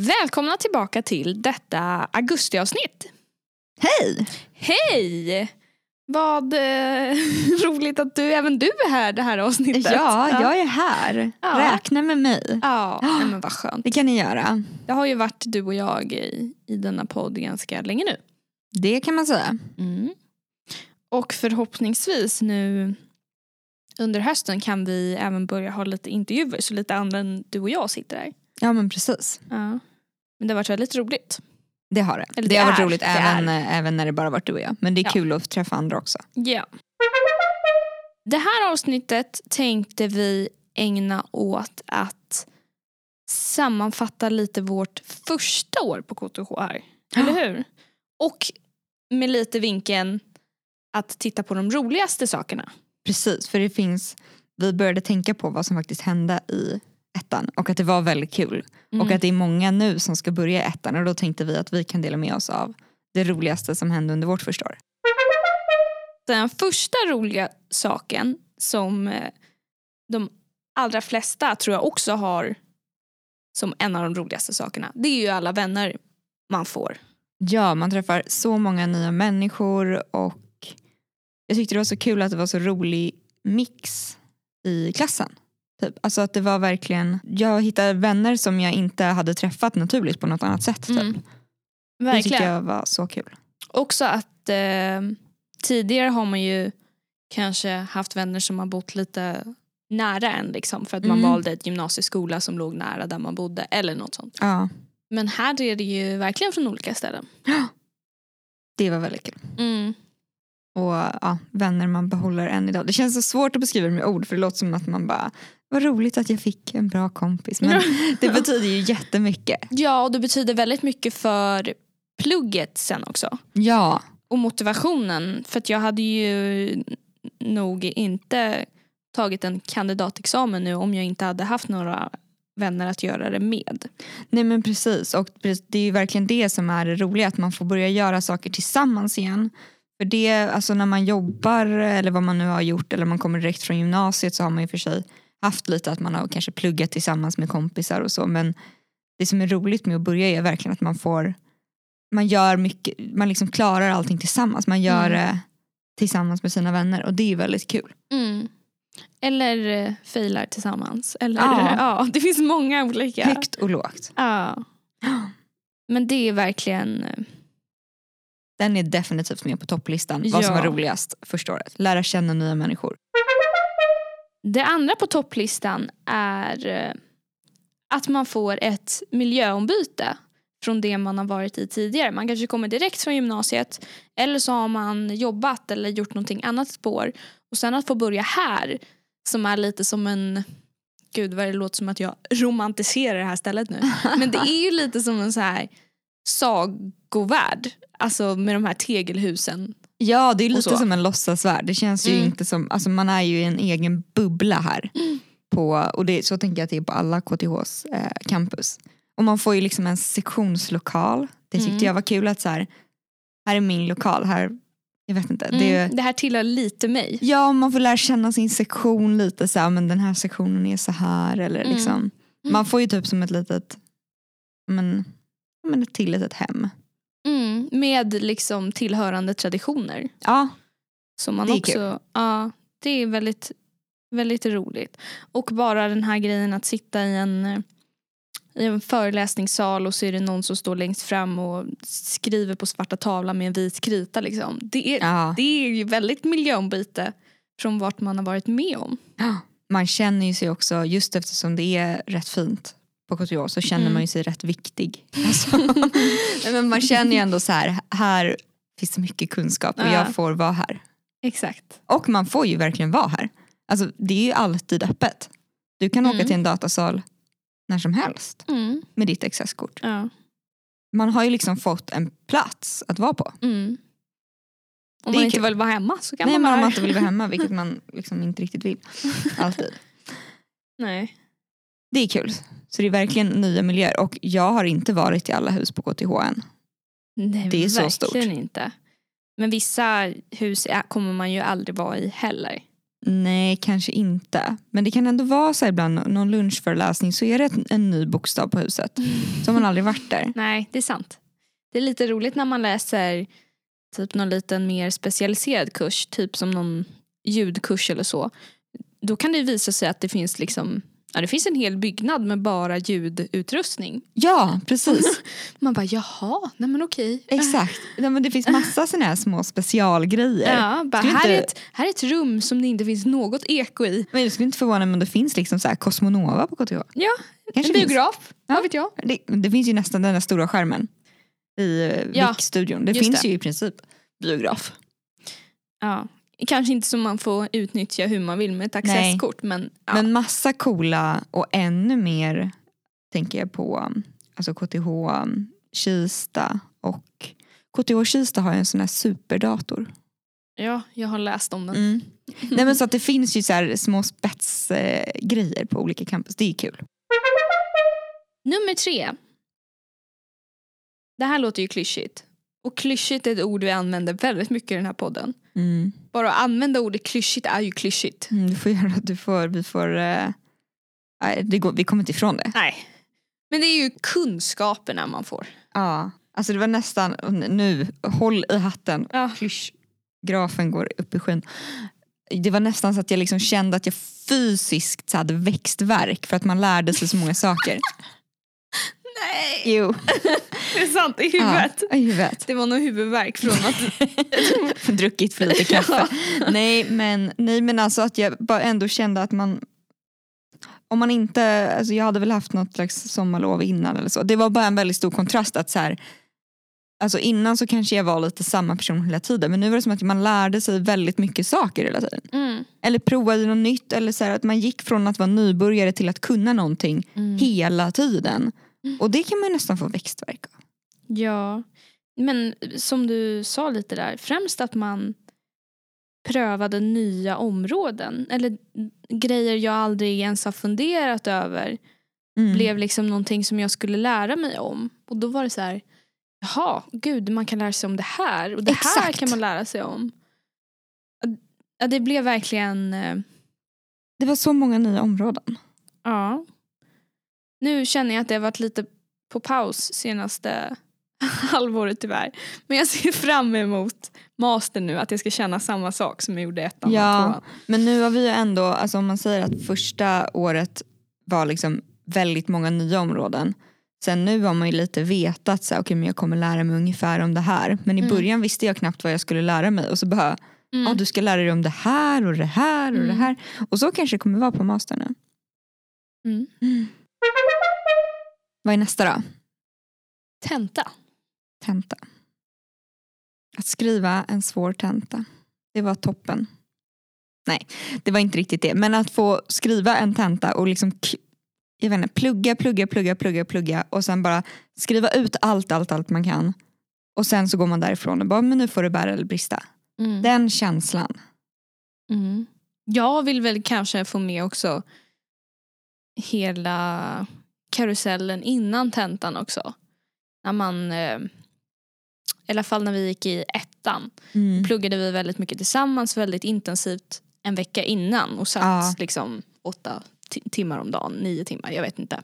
Välkomna tillbaka till detta augustiavsnitt. Hej! Hej! Vad eh, roligt att du, även du är här det här avsnittet. Ja, jag är här. Ja. Räkna med mig. Ja, nej, men vad skönt. Det kan ni göra. Det har ju varit du och jag i, i denna podd ganska länge nu. Det kan man säga. Och förhoppningsvis nu under hösten kan vi även börja ha lite intervjuer så lite andra än du och jag sitter här. Ja men precis. Ja. Men det har varit väldigt roligt. Det har det. Eller det, det har varit är, roligt även, eh, även när det bara varit du och jag. Men det är Ja. kul att träffa andra också. Ja. Det här avsnittet tänkte vi ägna åt att sammanfatta lite vårt första år på KTH här. Eller hur? Och med lite vinkeln att titta på de roligaste sakerna. Precis, för det finns, vi började tänka på vad som faktiskt hände i ettan och att det var väldigt kul. Mm. Och att det är många nu som ska börja ettan och då tänkte vi att vi kan dela med oss av det roligaste som hände under vårt första år. Den första roliga saken som eh, de allra flesta tror jag också har som en av de roligaste sakerna. Det är ju alla vänner man får. Ja, man träffar så många nya människor och jag tyckte det var så kul att det var så rolig mix i klassen. Typ. Alltså att det var verkligen, jag hittade vänner som jag inte hade träffat naturligt på något annat sätt. Typ. Mm. Det tyckte Verkligen. jag var så kul. Också att eh, tidigare har man ju kanske haft vänner som har bott lite nära en liksom, för att man Mm. valde ett gymnasieskola som låg nära där man bodde eller något sånt. Ja, Men här är det ju verkligen från olika ställen. det var väldigt kul. Mm. Och ja, vänner man behåller än idag. Det känns så svårt att beskriva det med ord för det låter som att man bara, vad roligt att jag fick en bra kompis. Men det betyder ju jättemycket. Ja, och det betyder väldigt mycket för plugget sen också. Ja, Och motivationen. För att jag hade ju nog inte tagit en kandidatexamen nu om jag inte hade haft några vänner att göra det med. nej men precis. Och det är ju verkligen det som är det roliga, att man får börja göra saker tillsammans igen. För det, alltså när man jobbar eller vad man nu har gjort eller man kommer direkt från gymnasiet så har man ju för sig haft lite att man har kanske pluggat tillsammans med kompisar och så men det som är roligt med att börja är verkligen att man får man gör mycket, man liksom klarar allting tillsammans. Man gör Mm. det tillsammans med sina vänner och det är väldigt kul. Eller eh, failar tillsammans. Eller, Ja. ja. det finns många olika. Högt och lågt. Ja. Men det är verkligen... Den är definitivt med på topplistan. Vad som Ja. var roligast första året. Lära känna nya människor. Det andra på topplistan är eh, att man får ett miljöombyte från det man har varit i tidigare. Man kanske kommer direkt från gymnasiet eller så har man jobbat eller gjort någonting annat spår och sen att få börja här som är lite som en Gud vad det låter som att jag romantiserar det här stället nu. Men det är ju lite som en så här sagovärld. Alltså med de här tegelhusen. Ja det är lite som en låtsasvärld. Det känns ju Mm. inte som, alltså man är ju i en egen bubbla här. På, och det, så tänker jag att det är på alla KTHs eh, campus. Och man får ju liksom en sektionslokal. Det tyckte Mm. jag var kul att så här, här är min lokal. Här, jag vet inte. Mm, Det, det här tillhör lite mig. ja man får lära känna sin sektion lite så här, men den här sektionen är så här. Eller Mm. liksom, Man får ju typ som ett litet, men, men ett till litet hem. Mm, med liksom tillhörande traditioner. Ja, Som man Det är också, ja, det är väldigt, väldigt roligt. Och bara den här grejen att sitta i en, i en föreläsningssal och så är det någon som står längst fram och skriver på svarta tavlan med en vit krita. Liksom. Det, är, ja. det är ju väldigt miljöombyte från vart man har varit med om. man känner ju sig också, just eftersom det är rätt fint på KTH så känner Mm. man ju sig rätt viktig. Alltså, nej, men man känner ju ändå så här, här finns det mycket kunskap och Ja. jag får vara här. Exakt. Och man får ju verkligen vara här. Alltså, det är ju alltid öppet. Du kan åka Mm. till en datasal när som helst Mm. med ditt accesskort. Ja. Man har ju liksom fått en plats att vara på. Mm. Om man inte kul. vill vara hemma så kan Nej man vara om man inte vill vara hemma, vilket man liksom inte riktigt vill. Alltid. Nej. Det är kul. Så det är verkligen nya miljöer. Och jag har inte varit i alla hus på KTH än. Nej, Det är så verkligen stort. inte. Men vissa hus kommer man ju aldrig vara i heller. Nej, kanske inte. Men det kan ändå vara så ibland, någon lunchföreläsning så är det en ny bokstav på huset. Så har man aldrig varit där. Nej, det är sant. Det är lite roligt när man läser typ någon liten mer specialiserad kurs, typ som någon ljudkurs eller så. Då kan det visa sig att det finns liksom Ja, det finns en hel byggnad med bara ljudutrustning. Ja, precis. Man bara jaha, nej men okej. Exakt. Ja, men det finns massa såna här små specialgrejer. Ja, bara, här, inte- är ett, här är ett rum som det inte finns något eko i. Men det skulle inte förvåna mig om det finns liksom så här Cosmonova på KTH. Ja, Kanske en finns. biograf, Ja. vad vet jag. Det, det finns ju nästan den där stora skärmen i eh, Ja, VIK-studion. Det finns det. ju i princip biograf. Ja. Kanske inte som man får utnyttja hur man vill med ett accesskort men, ja. Men massa coola och ännu mer tänker jag på alltså KTH Kista och KTH Kista har ju en sån här superdator. ja, jag har läst om den. Mm. Nej men så att det finns ju så här små spetsgrejer eh, grejer på olika campus. Det är kul. Nummer tre. Det här låter ju klyschigt. Och klyschigt är ett ord vi använder väldigt mycket i den här podden. Mm. Bara att använda ordet klyschigt är ju klyschigt. Mm, du får göra, du får, vi får, eh, det går, vi kommer inte ifrån det. Nej. Men det är ju kunskaperna man får. Ja, alltså det var nästan, nu, håll i hatten, Ja. grafen går upp i skyn. Det var nästan så att jag liksom kände att jag fysiskt hade växtverk för att man lärde sig så många saker. Nej, Jo, det är sant. I huvudet. Ja, i huvudet. Det var nog huvudvärk från att... Druckit för lite kaffe. nej, men, nej men alltså att jag bara ändå kände att man om man inte, alltså jag hade väl haft något slags sommarlov innan eller så. Det var bara en väldigt stor kontrast att så här, alltså innan så kanske jag var lite samma person hela tiden men nu var det som att man lärde sig väldigt mycket saker hela tiden. Mm. Eller provade något nytt eller så här, att man gick från att vara nybörjare till att kunna någonting Mm. hela tiden. Och det kan man nästan få växtverk av. Ja, men som du sa lite där, främst att man prövade nya områden eller grejer jag aldrig ens har funderat över Mm. blev liksom någonting som jag skulle lära mig om. Och då var det så här, jaha, gud man kan lära sig om det här och det här Exakt. kan man lära sig om. Ja, det blev verkligen, eh, Det var så många nya områden. ja. Nu känner jag att det har varit lite på paus senaste halvåret tyvärr. Men jag ser fram emot master nu, att jag ska känna samma sak som jag gjorde ettan Ja. och tvåan. Men nu har vi ju ändå, alltså om man säger att första året var liksom väldigt många nya områden. Sen nu har man ju lite vetat så här, okej men jag kommer lära mig ungefär om det här. Men i Mm. början visste jag knappt vad jag skulle lära mig och så bara, Mm. ja du ska lära dig om det här och det här och det Mm. här. Och så kanske det kommer vara på master nu. Mm. Vad är nästa då? Tenta. Tenta. Att skriva en svår tenta. Det var toppen. Nej, det var inte riktigt det. Men att få skriva en tenta och liksom jag vet inte, plugga, plugga, plugga, plugga, plugga och sen bara skriva ut allt, allt, allt man kan. Och sen så går man därifrån och bara, men nu får det bära eller brista. Mm. Den känslan. Mm. Jag vill väl kanske få med också hela karusellen innan tentan också. När man, eh, i alla fall när vi gick i ettan, Mm. pluggade vi väldigt mycket tillsammans väldigt intensivt en vecka innan och satt Ja. liksom åtta ti- timmar om dagen, nio timmar, jag vet inte.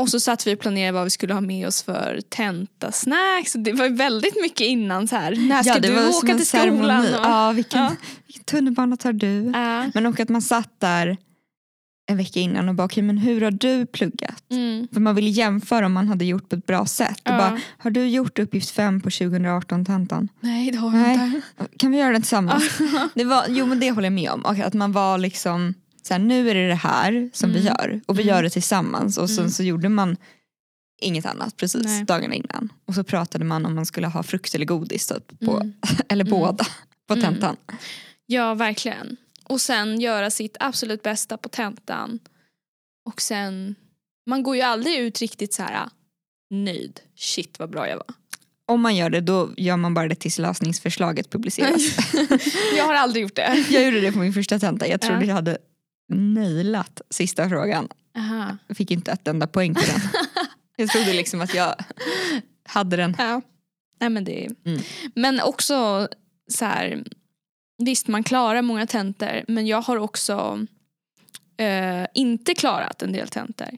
Och så satt vi och planerade vad vi skulle ha med oss för tentasnacks. Det var väldigt mycket innan så här. När ska det du åka till skolan? Och, Ja, vilken, Ja. vilken tunnelbana tar du? Ja. Men och att man satt där en vecka innan och bara, okej men hur har du pluggat? Mm. För man vill jämföra om man hade gjort på ett bra sätt. Och Ja. bara, har du gjort uppgift 5 på 2018-tentan? Nej det har jag inte. Kan vi göra det tillsammans? det var, jo men det håller jag med om. Och att man var liksom, så här, nu är det det här som vi Mm. gör och vi Mm. gör det tillsammans. Och sen Mm. så gjorde man inget annat precis Nej. dagarna innan. Och så pratade man om man skulle ha frukt eller godis typ, på, Mm. eller Mm. båda på tentan. Ja verkligen. Och sen göra sitt absolut bästa på tentan. Och sen, man går ju aldrig ut riktigt så här nöjd. Shit vad bra jag var. Om man gör det då gör man bara det tills lösningsförslaget publiceras. jag har aldrig gjort det. jag gjorde det på min första tenta. Jag trodde Ja. jag hade nailat sista frågan. Aha. Jag fick inte ett enda poäng på den. jag trodde liksom att jag hade den. Ja. Nej, men, det... Mm. men också så här, visst man klarar många tentor men jag har också eh, inte klarat en del tentor.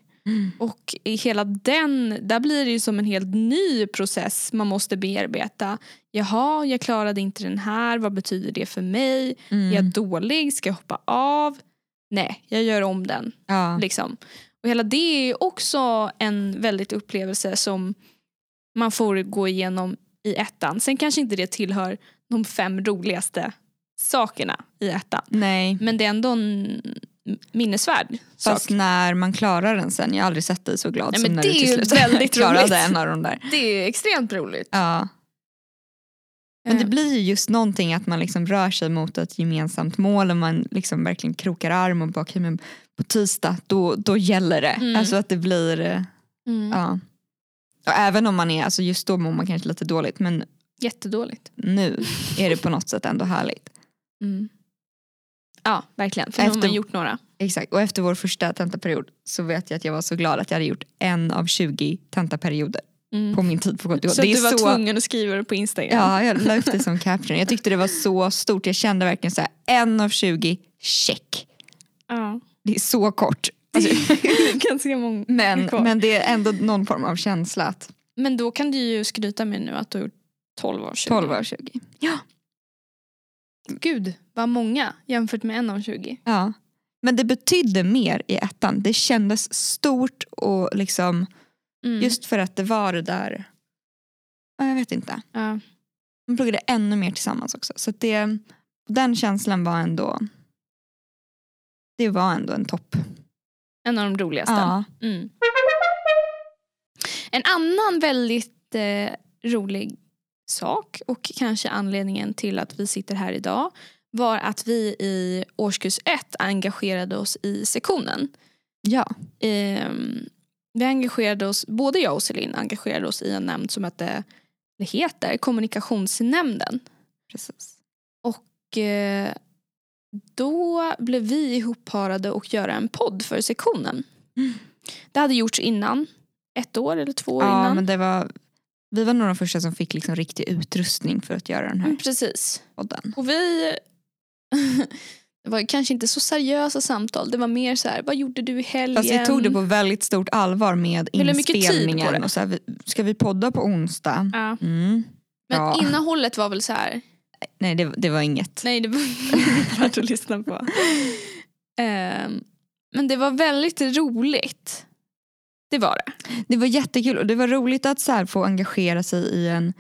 Och i hela den, där blir det ju som en helt ny process man måste bearbeta. Jaha, jag klarade inte den här, vad betyder det för mig? Mm. Är jag dålig? Ska jag hoppa av? Nej, jag gör om den. Ja. Liksom. Och hela det är också en väldigt upplevelse som man får gå igenom i ettan. Sen kanske inte det tillhör de fem roligaste sakerna i ettan. Nej. Men det är ändå en minnesvärd sak. Fast när man klarar den sen, jag har aldrig sett dig så glad Nej, som när det du till slut väldigt klarade roligt. en av de där. Det är extremt roligt. Ja. Men det Eh, blir ju just någonting att man liksom rör sig mot ett gemensamt mål och man liksom verkligen krokar arm och bara okej men på tisdag då, då gäller det. Mm. Alltså att det blir, eh, mm, ja. Och även om man är, alltså just då mår man kanske lite dåligt men Jättedåligt. nu är det på något sätt ändå härligt. Mm. Ja, verkligen. För nu har Efter- man gjort några. Exakt, och efter vår första tentaperiod så vet jag att jag var så glad att jag hade gjort en av 20 tentaperioder Mm. på min tid på KTH. Så det du var så... tvungen att skriva det på Instagram. Ja, jag la upp det som caption. Jag tyckte det var så stort. Jag kände verkligen så här, en av 20, check. Ja. Det är så kort. Alltså, Ganska många men, kvar. men det är ändå någon form av känsla att Men då kan du ju skryta med nu att du har gjort 12 av 20. 12 av 20. Gud, vad många jämfört med en av 20. Ja. Men det betydde mer i ettan. Det kändes stort och liksom Mm. just för att det var det där, ja, jag vet inte. Ja. Man pluggade ännu mer tillsammans också. Så det, den känslan var ändå, det var ändå en topp. En av de roligaste. Ja. Mm. En annan väldigt eh, rolig sak och kanske anledningen till att vi sitter här idag var att vi i årskurs ett engagerade oss i sektionen. ja. Ehm, vi engagerade oss, både jag och Celine engagerade oss i en nämnd som hette, eller heter kommunikationsnämnden. Precis. Och eh, då blev vi ihopparade och göra en podd för sektionen. Mm. Det hade gjorts innan, ett år eller två år Ja, innan. men det var, vi var några av de första som fick liksom riktig utrustning för att göra den här Mm, precis. podden. Och vi... det var kanske inte så seriösa samtal. Det var mer så här, vad gjorde du i helgen? Fast vi tog det på väldigt stort allvar med inspelningen. Och så här, ska vi podda på onsdag? Ja. Mm. Men Ja. innehållet var väl så här, Nej det, det var inget. nej det var inte värt att lyssna på. Ehm, men det var väldigt roligt. Det var det. Det var jättekul och det var roligt att så få engagera sig i en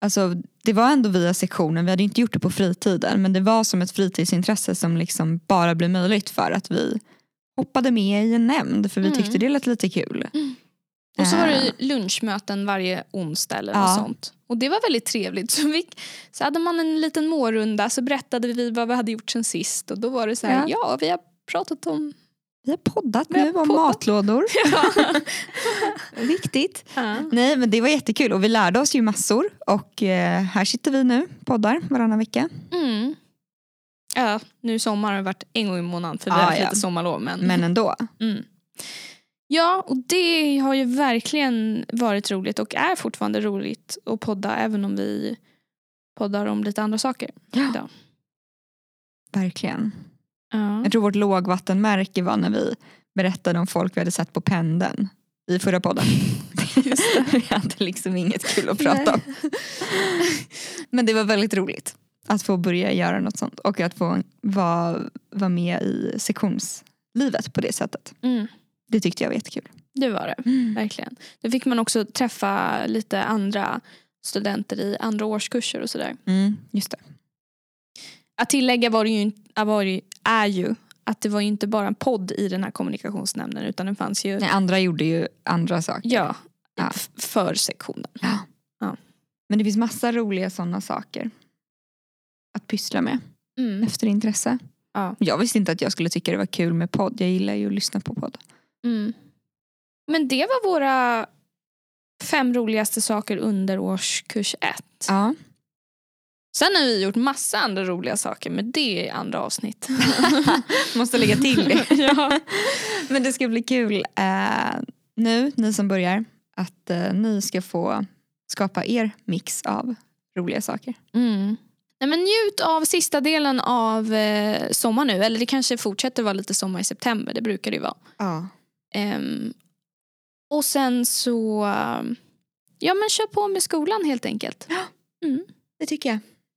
Alltså, det var ändå via sektionen, vi hade inte gjort det på fritiden men det var som ett fritidsintresse som liksom bara blev möjligt för att vi hoppade med i en nämnd för vi Mm. tyckte det lät lite kul. Och så var Eh, det lunchmöten varje onsdag eller Ja. sånt. Och det var väldigt trevligt. Så, vi, så hade man en liten mårunda så berättade vi vad vi hade gjort sen sist. Och då var det så här, ja, Ja. vi har pratat om... Vi har poddat Vi har nu om poddat. matlådor. Viktigt. Ja. Nej men det var jättekul och vi lärde oss ju massor och eh, här sitter vi nu, poddar varannan vecka. Mm. Ja, nu i sommar har det varit en gång i månaden för vi Ja, har haft ja. lite sommarlov. Men, Men ändå. mm. Ja, och det har ju verkligen varit roligt och är fortfarande roligt att podda även om vi poddar om lite andra saker. Ja. idag. Verkligen. Ja. Jag tror vårt lågvattenmärke var när vi berättade om folk vi hade sett på pendeln i förra podden. vi hade liksom inget kul att prata om. Men det var väldigt roligt att få börja göra något sånt och att få vara, vara med i sektionslivet på det sättet. Mm, Det tyckte jag var jättekul. det var det. Verkligen. Då fick man också träffa lite andra studenter i andra årskurser och sådär. Mm, just det. Att tillägga var ju, var ju, är ju att det var ju inte bara en podd i den här kommunikationsnämnden utan det fanns ju Nej, andra gjorde ju andra saker. ja, Ja. för sektionen. Men det finns massa roliga sådana saker att pyssla med Mm. efter intresse. Ja. Jag visste inte att jag skulle tycka det var kul med podd. Jag gillar ju att lyssna på podd. Mm. Men det var våra fem roligaste saker under årskurs ett. Ja. Sen har vi gjort massa andra roliga saker men det är andra avsnitt. Måste lägga till det. ja. Men det ska bli kul eh, nu, ni som börjar, att eh, ni ska få skapa er mix av roliga saker. Mm. Nej, men njut av sista delen av eh, sommar nu. Eller det kanske fortsätter vara lite sommar i september. Det brukar det ju vara. Ja. Ehm, och sen så... Ja men kör på med skolan helt enkelt. Det tycker jag.